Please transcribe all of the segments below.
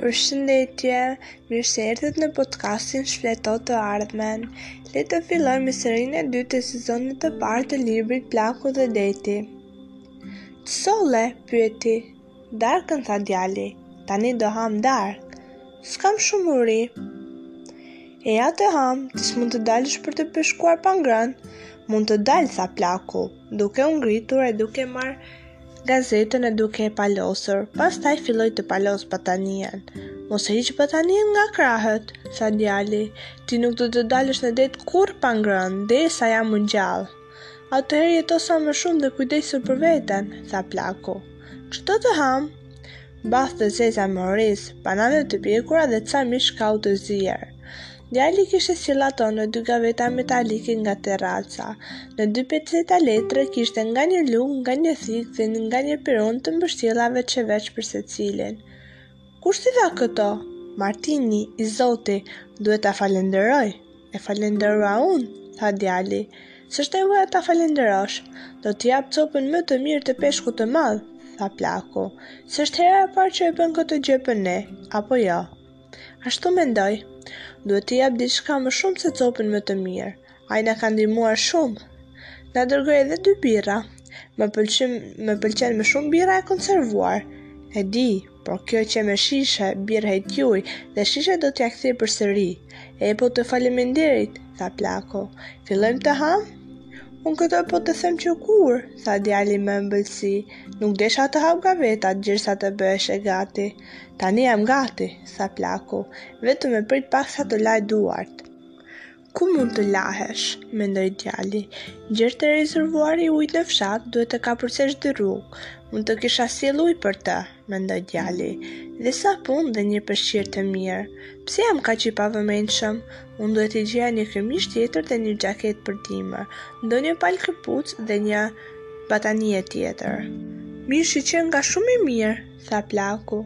Përshëndetje, mirë se erdhët në podcastin Shfleto të ardhmen. Le të fillojmë me serinë e dytë të sezonit të parë të librit Plaku dhe Deti. Ç'solle, pyeti, Darkën tha djali, tani do hamë darkë, s'kam shumë uri. Eja të hamë, ti s'mund të dalësh për të peshkuar pa ngrënë. Mund të dal, tha plaku, duke u ngritur e duke marrë gazetën e duke e palosur. Pastaj filloi të palosë batanien. Mos e hiq batanien nga krahët, tha djali, ti nuk do të dalësh në det kurrë pa ngrënë, gjersa jam unë gjallë. Atëherë jeto sa më shumë dhe kujdesu për veten, tha plaku. Ç'do të hamë? Bathë të zeza me oriz, banane të pjekura dhe ca mish kau të zier. Djali kishte sjellë ato në dy gaveta metalike nga Terraca. Në dy peceta letre kishte nga një lugë, nga një thikë dhe nga një pirun të mbështjella veç e veç për secilin. Kush t'i dha këto? Martini, i zoti, duhet ta falenderoj. E falenderova unë, tha djali. S'është nevoja ta falenderosh. Do t'i jap copën më të mirë të peshkut të madh, tha plaku. S'është hera e parë që e bën këtë gjë për ne, apo jo? Ashtu mendoj. Duhet t'i jap diçka më shumë se copën më të mirë. Ai na ka ndihmuar shumë. Na dërgoi edhe dy birra. Më më pëlqen më shumë birra e konservuar. E di, Por kjo qe me shishe, birrë Hejtjuj, dhe shishet do t'ia kthej përsëri. Epo të faleminderit, tha plaku. Fillojmë të hamë? Unë këtë po të them që kur, tha djali me ëmbëlsi, nuk desha të hap gavetat gjersa të bëheshe gati. Tani jam gati, tha plaku, vetëm më prit pak sa të laj duart. Ku mund të lahesh? mendoi djali. Gjer te rezervuari i ujit në fshat, duhet të kapërcesh dy rrugë. Mund të kisha sjellë ujë për të, mendoi djali. Dhe sapun dhe një peshqir të mirë. Pse jam kaq i pavëmendshëm? Unë duhet t'i gjeja një këmishë tjetër dhe një xhaketë për dimër, ndonjë palë këpucë dhe një batanie tjetër. Mishi qenka shumë i mirë, tha plaku.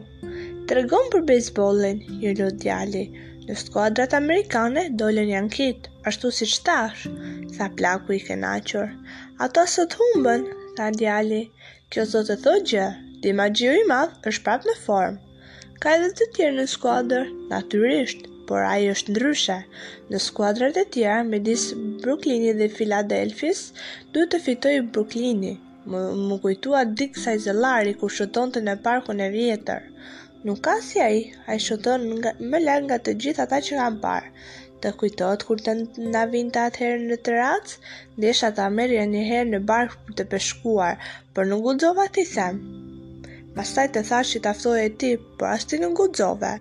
Tregom për bejsbollin, iu lut djali. Në skuadrat amerikane dolën Jankit, ashtu siç thashë, tha plaku i kënaqur. Ata sot humbën, tha djali. Kjo s'do të thotë gjë, Di Maxhio i madh është prapë në formë. Ka edhe të tjerë në skuadrë, natyrisht, por ai është ndryshe. Në skuadrat e tjera, midis Bruklinit dhe Filadelfias, duhet të fitojë Bruklini. M'u kujtua Dik Sajzellari kur shutonte në parkun e vjetër. Nuk ka si ai, ai shuton nga, më larg nga të gjithë ata që kam parë. Të kujtohet kur të na vinte atëherë në terracë? Desha ta merrja një herë në barkë për të peshkuar, por nuk guxova t'i them. Pastaj të thashë që ta ftoje ti, por as ti nuk guxove.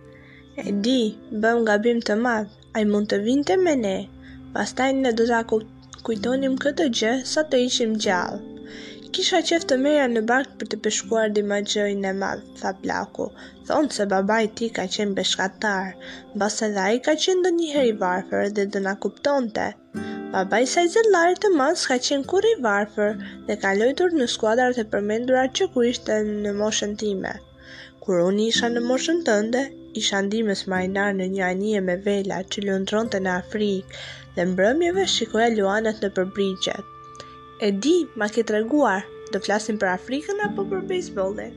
E di, bëmë gabim të madh. Ai mund të vinte me ne, pastaj ne do ta kujtonim këtë gjë sa të ishim gjallë. Kisha qef të merrja në barkë për të peshkuar Di Maxhion e madh, tha plaku. Thonë se babai i tij ka qenë peshkatar, mbase dhe ai ka qenë ndonjëherë i varfër dhe do na kuptonte. Babai i Sajzellarit të madh s'ka qenë kurrë i varfër dhe ka lojtur në skuadrat e përmendura që kur ishte në moshën time. Kur unë isha në moshën tënde, isha ndihmës marinar në një anije me vela që lundronte në Afrikë dhe mbrëmjeve shikoja luanët nëpër brigje. E di, ma ke treguar, do flasim për Afrikën apo për bejsbollin?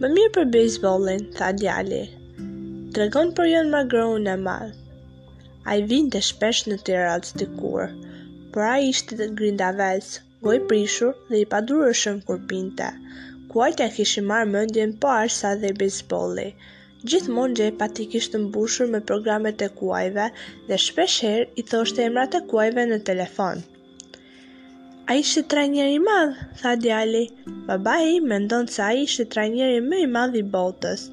Më mirë për bejsbollin, tha djali. Tregomë për Jon Magroun e madh. Ai vinte shpesh në Terracë dikur, por ai ishte grindavec, gojëprishur dhe i padurueshëm kur pinte. Kuajt ia kishin marrë mendjen po aq sa dhe bejsbolli. Gjithmonë xhepat i kishte mbushur me programet e kuajve dhe shpesh herë i thoshte emrat e kuajve në telefon. Ai ishte trajner i madh, tha djali. Babai mendon se ai ishte trajneri më i madh i botës.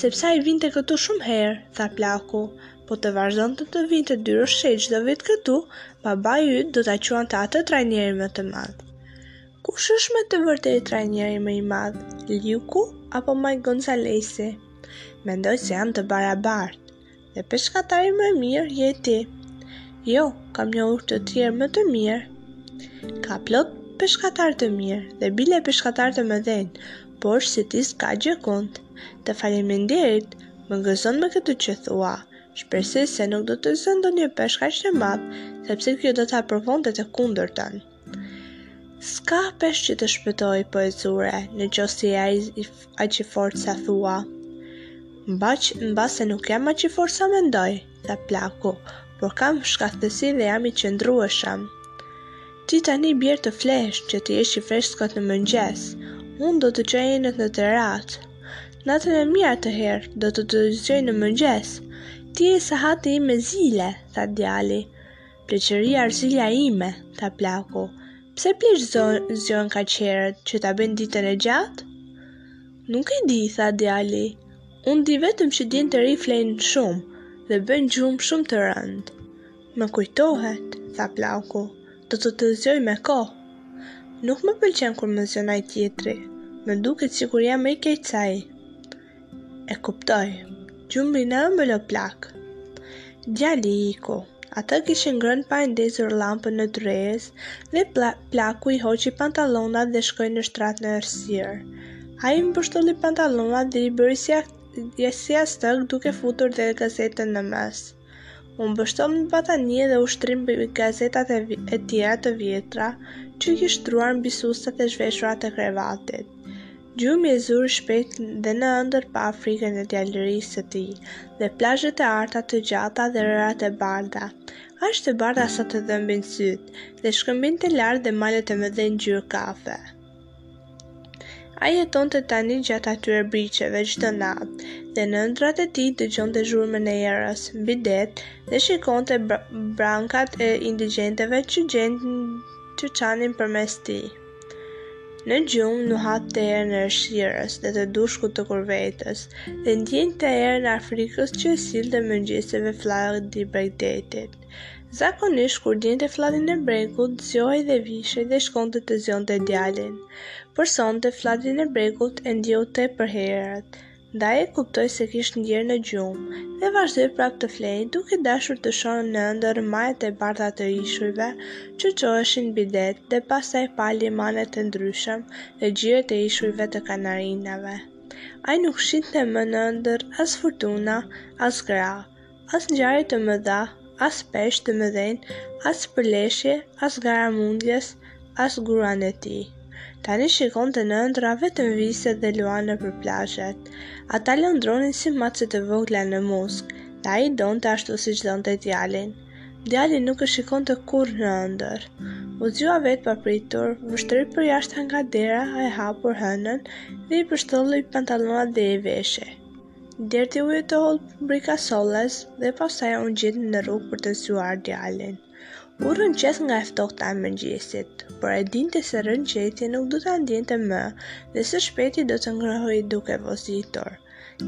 Sepse ai vinte këtu shumë herë, tha plaku. Po të vazhdonte të vinte Dyroshe çdo vit këtu, babai yt do ta quante atë trajnerin më të madh. Kush është me të vërtetë trajneri më i madh, Liuku apo Majk Gonzalesi? Mendoj se janë të barabartë. Dhe peshkatari më i mirë je ti. Jo, kam njohur të tjerë më të mirë. Ka plot peshkatarë të mirë dhe bile peshkatarë të mëdhenj, por si ti s'ka gjëkund. Të faleminderit, më gëzon me këtë që thua. Shpresoj se nuk do të zëmë ndonjë peshk aq të madh, sepse kjo do ta provonte të kundërtën. S'ka peshk që të shpëtojë, po e zure, në qoftë se je aq i fortë sa thua. Mba, mbase nuk jam aq i fortë sa mendoj. tha plaku, por kam shkathtësi dhe jam i qëndrueshëm. Ti tani bjer të flesh që të jesh i freskët në mëngjes, unë do t'i çoj enët në Terracë. Natën e mirë atëherë, do të të zgjoj në mëngjes. Ti je sahati im me zile, tha djali. Pleqëria është zilja ime, tha plaku. Pse pleqtë zgjohen kaq herët që ta bëjnë ditën e gjatë? Nuk e di, tha djali. Unë di vetëm që djemtë e rinj flenë shumë dhe bëjnë gjumë shumë të rëndë. Më kujtohet, tha plaku, do të të zgjoj me kohë. Nuk më pëlqen kur më zgjon një tjetër, më duket sikur jam më i keq se ai. E kuptoj, gjumin e ëmbël o plak. Djali iku. Ata kishin ngrënë pa e ndezur llampën në tryezë dhe plaku i hoqi pantallonat dhe shkoi në shtrat në errësirë. Ai i mbështolli pantallonat dhe i bëri si jastëk duke futur dhe gazetën në mes. U mbështoll me batanije dhe u shtri mbi gazetat e, e tjera të vjetra që kish shtruar mbi sustat e zhveshura të krevatit. Gjumi e zuri shpejt dhe në ëndërr pa Afrikën e djalërisë së tij, dhe plazhet e arta të gjata dhe rërat e bardha, aq të bardha sa të dhëmbin sytë, dhe shkëmbinjtë e lartë dhe malet e mëdhenj ngjyrë kafe. Ai jetonte tani gjatë atyre brigjeve çdo natë, dhe në ëndrrat e tij dëgjonte zhurmën e erës mbi det dhe shikonte barkat e indigjenëve që gjendnin që çanin përmes tij. Në gjumë nuhaste erën e rëshirës dhe të dushkut të kuvertës, dhe ndjente erën e Afrikës që e sillte mëngjeseve flladi i bregdetit. Zakonisht, kur ndjente flladin e bregut, zgjohej dhe vishej dhe shkonte të zgjonte djalin. Por sonte flladin e bregut e ndjeu tepër herët. Ndaj e kuptoj se e kish ndjerë në gjumë, dhe vazhdoi prapë të flejë, duke dashur të shohë në ëndërr majat e bardha të ishujve që çoheshin mbi det dhe pastaj pa limanet e ndryshëm dhe gjiret e ishujve të Kanarinave. Ai nuk shihte më në ëndërr as furtuna, as gra, As ngjarje të mëdha, as peshq të mëdhenj, as përleshje, as gara mundjes, as gruan e tij. Tani shikonte në ëndrra vetëm vise dhe luanë nëpër plazhet. Ata lodronin si mace të vogla në muzg, dhe ai i donte ashtu siç donte djalin. Djalin nuk e shikonte kurrë në ëndërr. U zgjua vetë papritur, vështroi përjashta nga dera e hapur hënën dhe i shpështolli pantallonat dhe i veshi. Derdhi ujët e hollë pri kasolles dhe pastaj u ngjit në rrugë për të zgjuar djalin. U rrënqeth nga e ftohta e mëngjesit, por e dinte se rrënqethje nuk do ta ndjente më dhe së shpejti do të ngrohej duke vozitur.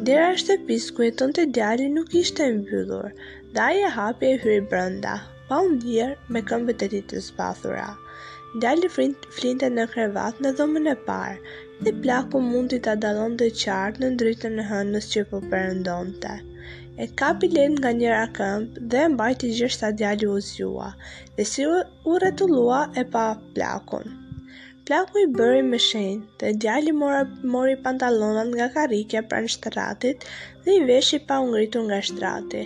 Dera e shtëpisë ku jetonte djali nuk ishte e mbyllur dhe ai e hapi e hyri brenda. Pa u ndier me këmbët e tij të zbathura, djali flinte në krevat në dhomën e parë dhe plaku mundi ta dallonte qartë në dritën e hënës që po perëndonte. E kapi lehtë nga njëra këmbë dhe e mbajti gjersa djali u zgjua dhe si u rrotullua e pa plakun. Plaku i bëri me shenjë dhe djali mora, mori pantallonat nga karrikja pranë shtratit dhe i veshi pa u ngritur nga shtrati.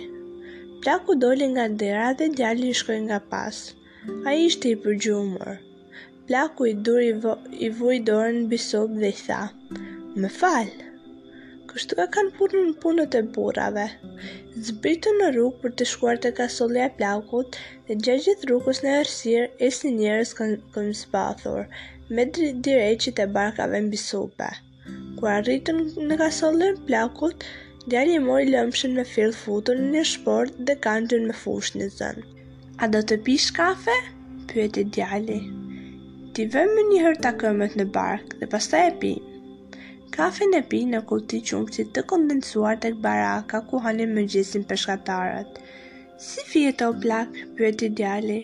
Plaku doli nga dera dhe djali i shkoi nga pas. Ai ishte i përgjumur. Plaku i duri i vuri dorën mbi sup dhe i tha, më fal. Kështu e kanë punën punët e burrave. Zbritën rrugës për të shkuar te kasollja e plakut Dhe gjatë gjithë rrugës në errësirë ecnin njerëz këmbëzbathur, me direqit e barkave mbi supe. Kur arritën në kasollen e plakut, djali i mori lëmshin me fill futur në një shportë dhe kanxhën me fuzhnjën. A do të pish kafe? pyeti djali. T'i vëmë më njëherë takëmet në barkë dhe pastaj e pi. Kafen e pinë në kuti qumështi të kondensuar tek baraka ku hanin mëngjesin peshkatarët. Si fjete o plak, pyeti djali,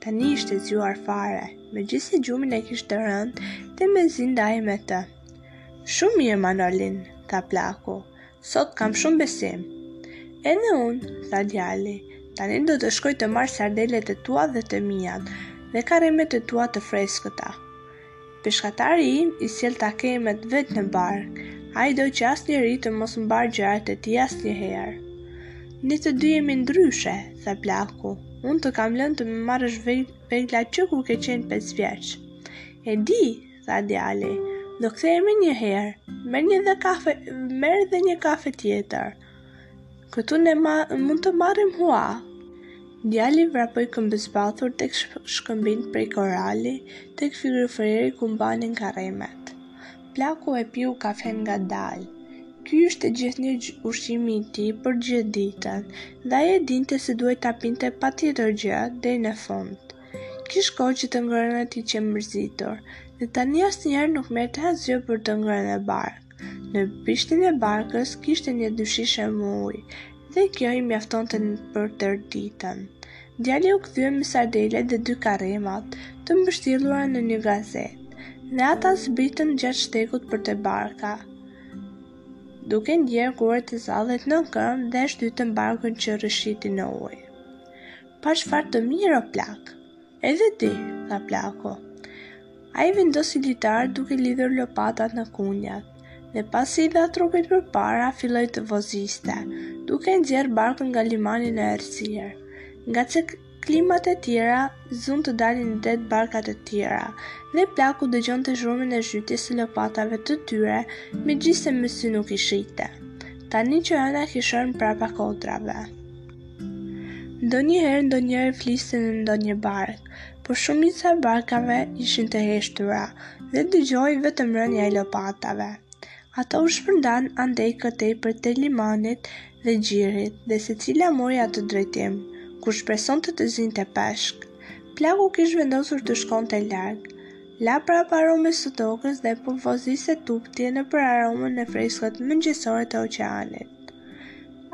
tani ishte zgjuar fare, megjithëse gjumin e kishte rëndë dhe mezi ndahej me të. Shumë mirë, Manolin, tha plaku, sot kam shumë besim. Edhe unë, tha djali, tani do të shkoj të marr sardelet e tua dhe të miat dhe karremet e tua të freskëta. Peshkatari im i sjell takëmet vetë në barkë, ai do që asnjeri të mos mbajë gjërat e tij asnjëherë. Ne të dy jemi ndryshe, tha plaku, unë të kam lënë të më marrësh veglat që kur ke qenë pesë vjeç. E di, tha djali, do kthehem menjëherë, merr një dhe kafe, merr dhe një kafe tjetër. Këtu ne ma, mund të marrim hua. Djali vrapoi këmbëzbathur tek shkëmbinjtë prej korali, tek frigoriferi ku mbanin karremet. Plaku e piu kafen ngadalë. Ky ishte gjithnjë ushqimi i tij për gjithë ditën, dhe ai e dinte se duhej ta pinte patjetër gjer deri në fund. Kish kohë që të ngrënët i qe mërzitur, dhe tani asnjëherë nuk merrte asgjë për të ngrënë në barkë. Në bishtin e barkës kishte një dyshishe me ujë, dhe kjo i mjaftonte për tërë ditën. Djali u kthye me sardelet dhe dy karremat të mbështjellura në një gazetë, dhe ata zbritën gjatë shtegut për te barka. Duke ndjerë gurët e zallit nën këmbë dhe shtytën barkën që rrëshqiti në ujë. Paç fat të mirë o plak! Edhe ti, tha plaku. Ai vendosi litar duke lidhur lopatat në kunjat, dhe pasi i dha trupit përpara, filloi të voziste, duke nxjerrë barkën nga limani në errësirë. Nga që klimat e tjera, zunë të dalin në det barkat e tjera, dhe plaku dëgjonte zhurmën e zhytjes së lopatave të tyre, megjithëse me sy nuk i shihte. Tani që hëna kish rënë prapa kodrave. Ndonjëherë ndonjëherë fliste në ndonjë barkë, por shumica e barkave ishin të heshtura dhe dëgjohej vetëm rënia e lopatave. Ato u shpërndanë andej këtej përtej limanit dhe gjirit dhe secila mori atë drejtim, ku shpresonte të zinte peshk. Plaku kish vendosur të shkonte larg. La prapa aromën e tokës dhe po voziste tutje nëpër aromën e freskët mëngjesore të oqeanit.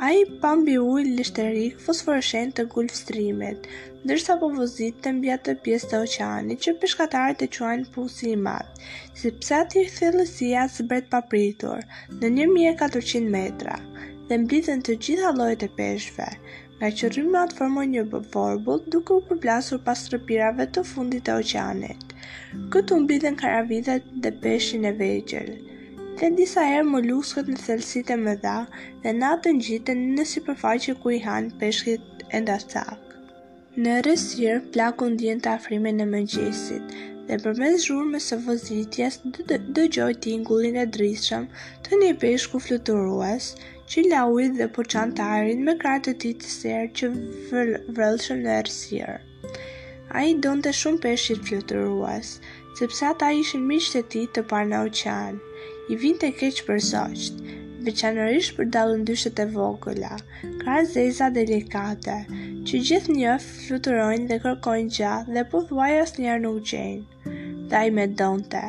Ai pa mbi ujë leshterik fosforeshent të Gulf Stream-it, ndërsa po voziste mbi atë pjesë të oqeanit që peshkatarët e quajnë Pusi i Madh, sepse aty thellësia zbret papritur në një mijë e katërqind metra dhe mblidhen të gjitha llojet e peshqve, nga që rrymat formojnë një vorbull duke u përplasur pas rrëpirave të fundit të oqeanit. Këtu mblidhen karavidhet dhe peshqit e vegjël. Dhe disa herë moluskët në thellësitë e mëdha dhe natën ngjiten në sipërfaqe ku i hanë peshqit endacakë. Në errësirë, plaku ndiente afrimin e mëngjesit dhe përmes zhurmës së vozitjes dëgjoi tingullin e dridhshëm të një peshku fluturues që la ujët dhe po çante ajrin me krahët e tij të sertë vrullshëm në errësirë. Ai i donte shumë peshqit fluturues, sepse ata ishin miqtë e tij të parë në oqean. I vinte keq për zogjtë, veçanërisht për dallëndyshët e vogëla, krahëzeza delikate, që gjithnjë fluturojnë dhe kërkojnë gjë dhe pothuaj asnjëherë nuk gjejnë. Dhe ai mendonte.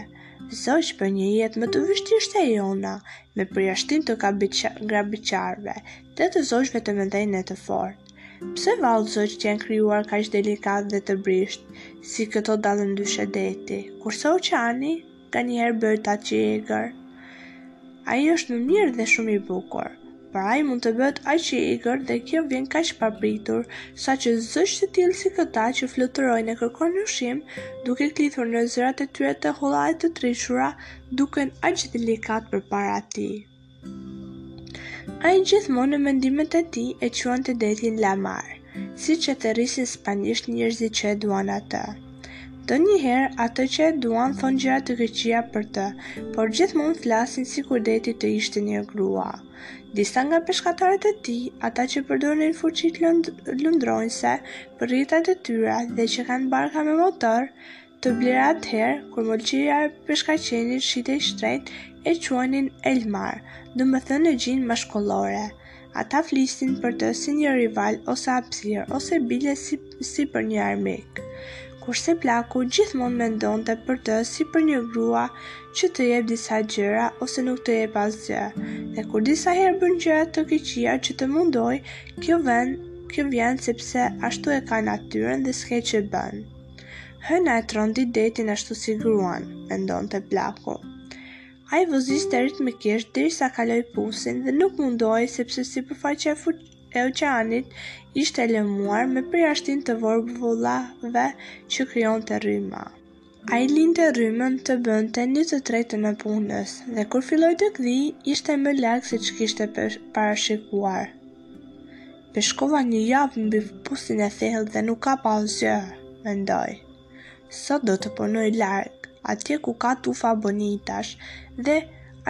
Zogjtë bëjnë një jetë më të vështirë se jona, me përjashtim të grabiqarëve dhe të zogjve të mëdhenj e të fortë. Pse vallë zogjtë janë krijuar kaq delikatë dhe të brishtë, si këto dallëndyshe deti, kurse oqeani nganjëherë bëhet aq i egër? Ai është i mirë dhe shumë i bukur, por ai mund të bëhet aq i egër dhe kjo vjen kaq papritur, saqë zogj të tillë si këta që fluturojnë e kërkojnë ushqim, duke klithur me zërat e tyre të holla e të trishtuara, duken aq delikatë përpara tij. Ai gjithmonë në mendimet e tij e quante detin la mar, siç e thërrisin spanjisht njerëzit që e duan atë. Ndonjëherë ata që e duan thonë gjëra të këqija për të, por gjithmonë flasin sikur deti të ishte një grua. Disa nga peshkatarët e rinj, ata që përdorin fuçitë lund, lundruese për rrjetat e tyre dhe që kanë barka me motor, të blera atëherë, kur mëlçia e peshkaqenit shitej shtrenjtë, e quajnin el mar, domethënë në gjinë mashkullore. Ata flisnin për të si një rival ose hapësirë, ose bile si, si për një armik. Kurse plaku gjithmonë mendonte për të si për një grua që të jep disa gjëra ose nuk të jep asgjë. Dhe kur disa herë bën gjëra të këqija që të mundojnë, kjo vjen, kjo vjen sepse ashtu e ka natyrën dhe s'ke ç'bën. Hëna e trondit detin ashtu si gruan, mendonte plaku. Ai voziste ritmikisht derisa kaloi pusin dhe nuk u mundua sepse sipërfaqja e oqeanit ishte e lëmuar me përjashtim të vorbullave që krijonte rryma. Ai e linte rrymën të bënte një të tretën e punës, dhe kur filloi të gdhijë, ishte më larg se ç'kishte parashikuar. Peshkova një javë mbi pusin e thellë dhe nuk kapa asgjë, mendoi. Sot do të punoj larg, atje ku ka tufa bonitash dhe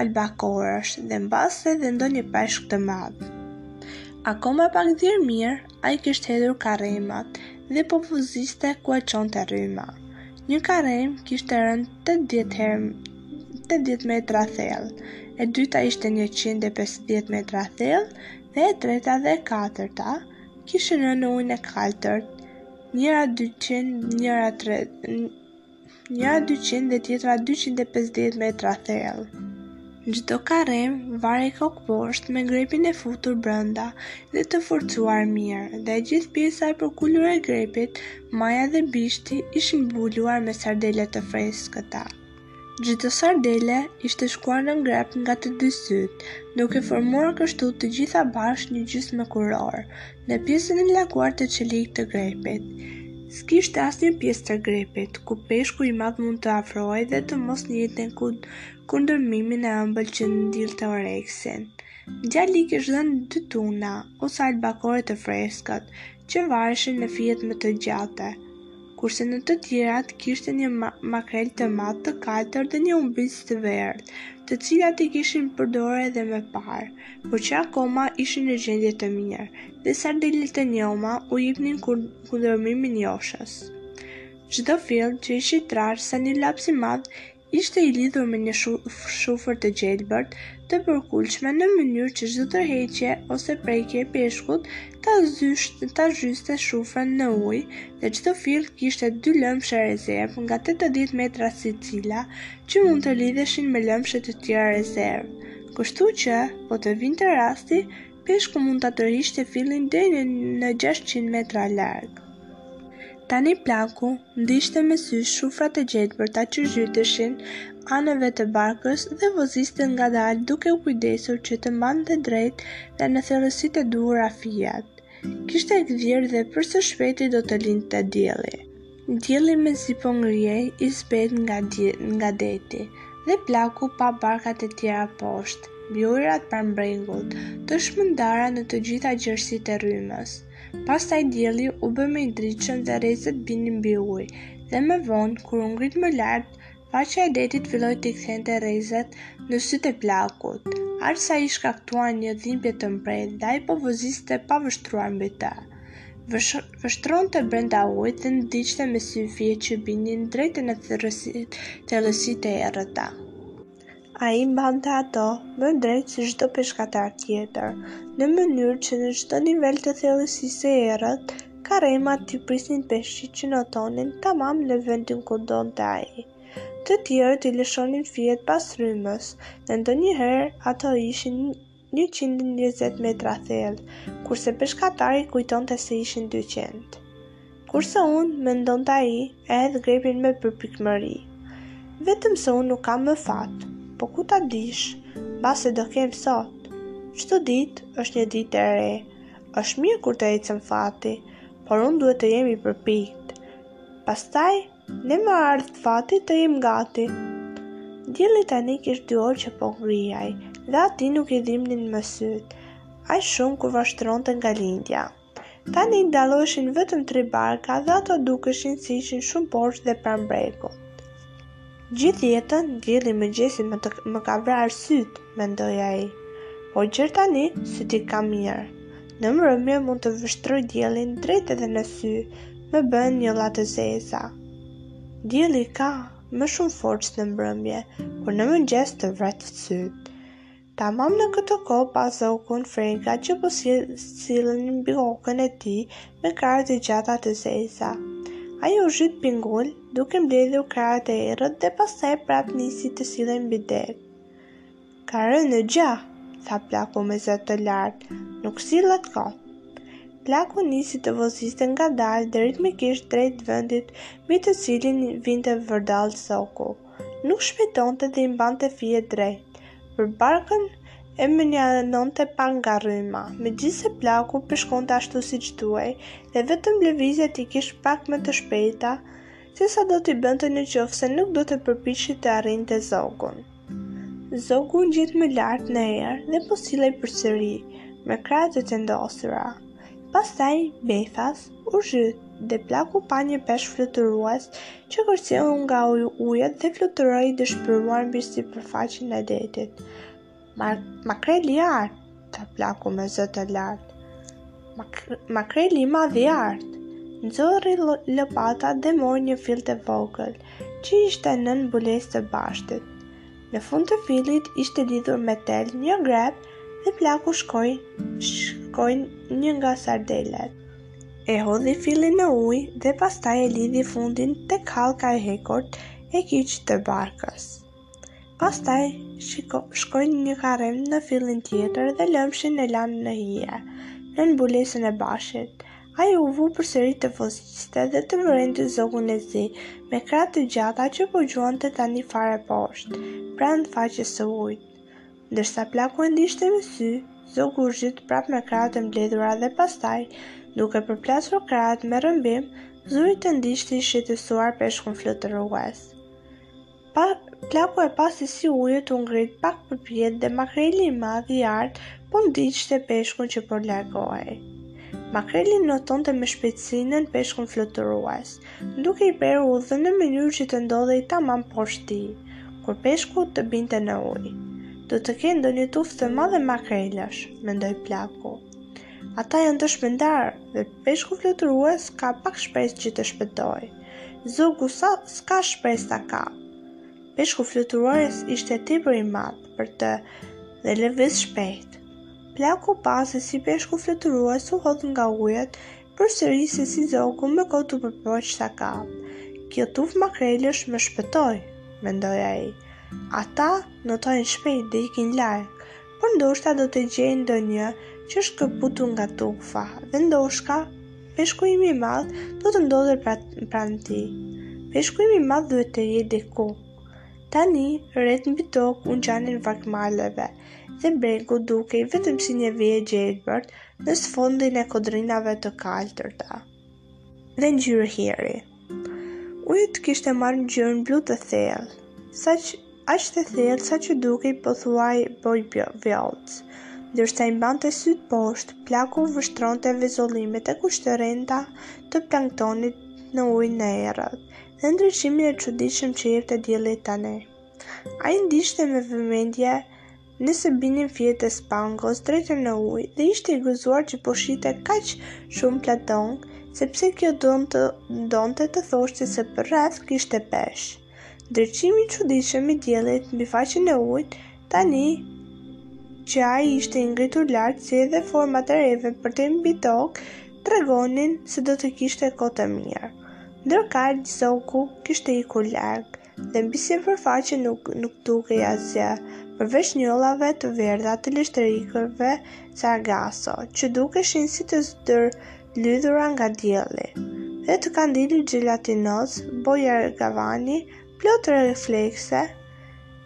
albakorësh dhe mbase edhe ndonjë peshk të madh. Akoma pa gdhirë mirë, ai kishte hedhur karremat dhe po voziste ku e çonte rryma. Një karrem kishte rënë te-, tetë-, 80 metra thellë, e dyta ishte 150 metra thellë, Dhe e treta dhe e katërta kishin rënë në ujin e kaltërt, njëra 200, njëra 3, njëra 200 dhe tjetra 250 metra thellë. Çdo karrem varej kokëposhtë me grepin e futur brenda dhe të forcuar mirë, dhe gjithë pjesa e përkullur e grepit, maja dhe bishti ishin mbuluar me sardele të freskëta. Çdo sardele ishte shkuar në grep nga të dy sytë, duke formuar kështu të gjitha bashkë një gjysmë kurore, në pjesën e lakuar të çeliktë të grepit. S'kishte asnjë pjesë të grepit, ku peshku i madh mund të afrohej dhe të mos ndiente kundërmimin e ëmbël që ndillte oreksin. Djali i kishte dhënë dy tuna, ose albakore të freskët, që vareshin në fijet më të gjata. kurse në të tjerat kishte një makrel të madh të kaltër dhe një umbicë të verdhë, të cilat i kishin përdorur edhe më parë, por që akoma ishin në gjendje të mirë, dhe sardelet e njoma u jepnin kundërmimin joshës. Çdo fill që ishte i trashë sa një laps i madh Ishte i lidhur me një shufër të gjelbërt, të përkulshme në mënyrë që çdo tërheqje ose prekje e peshkut ta ta zhyste shufrën në ujë dhe çdo fill kishte dy lëmshe rezervë nga 80 metra secila që mund të lidheshin me lëmshe të tjera rezervë. Kështu që, po të vinte rasti, Peshku mund ta tërhiqte fillin deri në gjashtëqind metra larg. Tani plaku ndiqte me sy shufrat e gjelbërta që zhyteshin anëve të barkës dhe voziste ngadalë duke u kujdesur që të mbante drejt dhe në thellësitë e duhura fijat. Kishte gdhirë dhe për së shpejti do të lindte dielli. Dielli mezi po ngrihej i zbehtë nga nga deti, dhe plaku pa barkat e tjera poshtë, mbi ujërat pranë bregut, të shpërndara në të gjitha gjerësitë e rrymës. Pastaj dielli u bë më i dritshëm dhe rrezet binin mbi ujë, dhe më vonë, kur u ngrit më lart, faqja e detit filloi t'i kthente rrezet në sytë e plakut, aq sa i shkaktuan një dhimbje të mprehtë dhe ai po voziste pa vështruar mbi të. Vështronte brenda ujit dhe ndiqte me sy fijet që binin drejt në thellësit, thellësitë e errëta. Ai i mbante ato më drejt se çdo peshkatar tjetër, në mënyrë që në çdo nivel të thellësisë së errët, karremat t'i prisnin peshqit që notonin tamam në vendin ku donte ai. Të tjerët i lëshonin fijet pas rrymës, dhe ndonjëherë ato ishin njëqind e njëzet metra thellë, kurse peshkatari kujtonte se ishin dyqind. Kurse unë, mendonte ai, e hedh grepin me përpikmëri. Vetëm se unë nuk kam më fat, po ku ta dish, mbase do kem sot. Çdo ditë është një ditë e re. Është mirë kur të ecën fati, por unë duhet të jem i përpiktë. Pastaj Në më ardhtë fati të jem gati. Dielli tani kish dy orë që po ngrihej, dhe atij nuk i dhimbnin më sytë, aq shumë kur vështronte nga lindja. Tani dalloheshin vetëm tri barka dhe ato dukeshin se ishin shumë poshtë dhe pranë bregut. Gjithë jetën, dielli i mëngjesit më të më ka vrarë sytë. mendoi ai. Po gjer tani sytë i kam mirë. Në mbrëmje mund të vështroj diellin drejt edhe në sy, më bëhen njolla të zeza. Dielli ka më shumë forcë në mbrëmje, por në mëngjes të vret sytë. Tamam në këtë kohë pa zogun fregat që po sillej mbi kokën e tij me krahët e gjata të zeza. Ai u zhyt pingul duke mbledhur krahët e errët dhe pastaj prap nisi të sillej mbi det. Ka rënë në gjah, tha plaku me zë të lartë, nuk sillet kot. Plaku nisi të voziste ngadalë dhe ritmikisht drejt vendit mbi të cilin vinte vërdallë zogu. Nuk shpejtonte dhe i mbante fijet drejt. Por barkën e mënjanonte pak nga rryma, megjithëse plaku peshkonte ashtu siç duhej dhe vetëm lëvizjet i kish pak më të shpejta, Se sa do t'i bënte në qoftë se nuk do të përpiqej të arrinte zogun. Zogu u ngjit më lart në erë dhe po sillej përsëri, me krahët e tendosura. Pastaj, befas, u zhyt dhe plaku pa një peshk fluturues që kërceu nga ujët dhe fluturoi i dëshpëruar mbi sipërfaqen e detit. Ma makreli i artë, tha plaku me zë të lartë. Ma makreli i madh i artë. Nxori lopata dhe mori një fill të vogël, që ishte nën mbulesë të bashtit. Në fund të fillit ishte lidhur me tel një grep dhe plaku shkoi shkoi një nga sardelet. E hodhi fillin në ujë dhe pastaj e lidhi fundin tek hallka e hekurt e kiç të barkës. Pastaj shiko, shkoi një karrem në fillin tjetër dhe lëmshin e la në hije, nën mbulesën e bashit. Ai u vu përsëri të voziste dhe të vërente zogun e zi, me krahë të gjata që po gjuante tani fare poshtë, pranë faqes së ujit. Ndërsa plaku e ndiqte me sy, zogu u zhyt prapë me krahët e mbledhura dhe pastaj, duke përplasur krahët me rrëmbim, zuri të ndiqte i shqetësuar peshkun fluturues. Pa, plaku e pa se si ujët u ngrit pak përpjetë dhe makreli i madh i artë po ndiqte peshkun që po largohej. Makreli notonte me shpejtësi nën peshkun fluturues, duke i prerë udhën në mënyrë që të ndodhej tamam poshtë tij, kur peshku të binte në ujë. Do të kenë ndonjë tufë të madhe makrelësh, mendoi plaku. Ata janë të shpërndarë dhe peshku fluturues ka pak shpresë që të shpëtojë. Zogu sa s'ka shpresë ta kapë. Peshku fluturues ishte tepër i madh për të dhe lëviz shpejt. Plaku pa se si peshku fluturues u hodh nga ujët, përsëri se si zogu më kot u përpoq ta kapë. Kjo tufë makrelësh më shpëtoi, mendoi ai. Ata notojnë shpejt dhe ikin larg, por ndoshta do të gjej ndonjë që është këputur nga tufa, dhe ndoshta peshku im i madh do të ndodhet pra, pranë tij. Peshku im i madh duhet të jetë diku. Tani, retë mbi tokë u ngjanin vargmaleve, dhe bregu dukej vetëm si një vijë e gjelbërt në sfondin e kodrinave të kaltërta. dhe ngjyrë hiri. Ujët kishte marrë ngjyrën blu të thellë, saq aq të thellë sa që dukej pothuaj bojë vjollcë. Ndërsa i mbante sytë poshtë, plaku vështronte vezullimet e kuqërremta të planktonit në ujin e errët dhe ndriçimin e çuditshëm që jepte dielli tani. Ai ndiqte me vëmendje Nëse binin fijet e spangos drejt në ujë dhe ishte i gëzuar që po shihte kaq shumë plankton, sepse kjo donte, donte të thoshte se përreth kishte peshk. Ndriçimi i çuditshëm i diellit mbi faqen e ujit, tani që ai ishte i ngritur lart si edhe format e reve përmbi tokë, tregonin se do të kishte kohë të mirë. Ndërkaq Zoku kishte ikur larg. dhe mbi sipërfaqe nuk, nuk dukej asgjë, përveç njollave të verdha të leshterikëve sargaso, që dukeshin si të zdërlyera nga dielli, dhe të kandilit xhelatinoz, bojë jargavani, plot reflekse,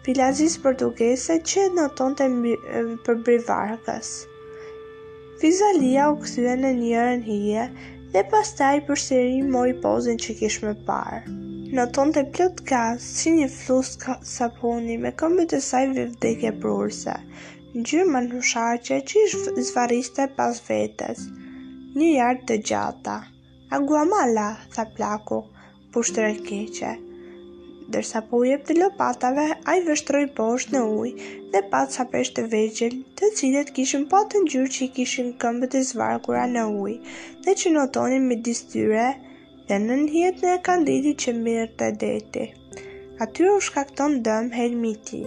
fizalisë portugese që notonte përbri varkës. Fizalia u kthye në njërën ije dhe pastaj përsëri mori pozën që kish më parë. Notonte plot gaz, si një fluskë sapuni me këmbët e saj vdekjeprurëse, ngjyrë manushaqe që i zvarriste pas vetes. Një jard të gjata. Aguamala, tha plaku, pusht i keq. Ndërsa po u jepte lopatave, ai vështroi poshtë në ujë dhe pa ca peshq të vegjël, të cilët kishin po atë ngjyrë që i kishin këmbët e zvargura në ujë dhe që notonin midis tyre dhe nën hijet e kandilit që mirrte deti. Atyre s'u shkakton dëm helmi i tij,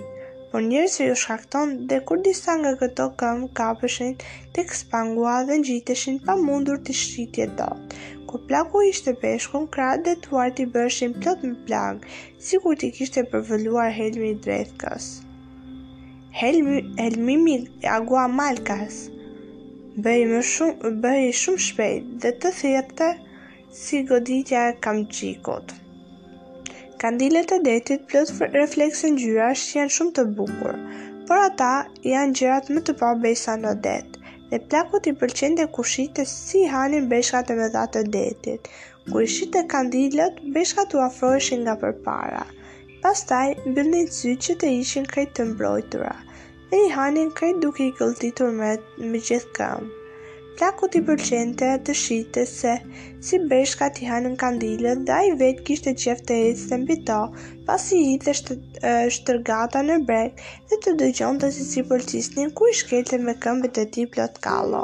por njerëzve u shkakton dhe kur disa nga këto këmbë kapeshin tek spangua dhe ngjiteshin pa mundur t'i shqitje dot, Kur plaku hiqte peshkun, krahët dhe duart i bëheshin plot me plagë, sikur t'i kishte përvëluar helmi i dredhkës. Helmi, helmimi i aguamalas bëhej më shumë bëhej shumë shpejt dhe të therte si goditja e kamxhikut. Kandilet e detit plot reflekse ngjyrash janë shumë të bukur, por ata janë gjërat më të pabesa në det. Dhe plakut i pëlqente kur shihte si i hanin breshkat e mëdha të detit. Kur i shihnin kandilët, breshkat u afroheshin nga përpara. Pastaj mbyllnin sytë që të ishin krejt të mbrojtura dhe i hanin krejt duke i gëlltitur me, me gjithë këmbë. Plakut i pëlqente të shihte se si breshkat i hanin kandilët dhe ai vetë kishte qef të ecte mbi to, pasi i hidhte shtrëngata në breg dhe të dëgjonte se si pëlcisnin kur i shkelte me këmbët e tij plot kallo.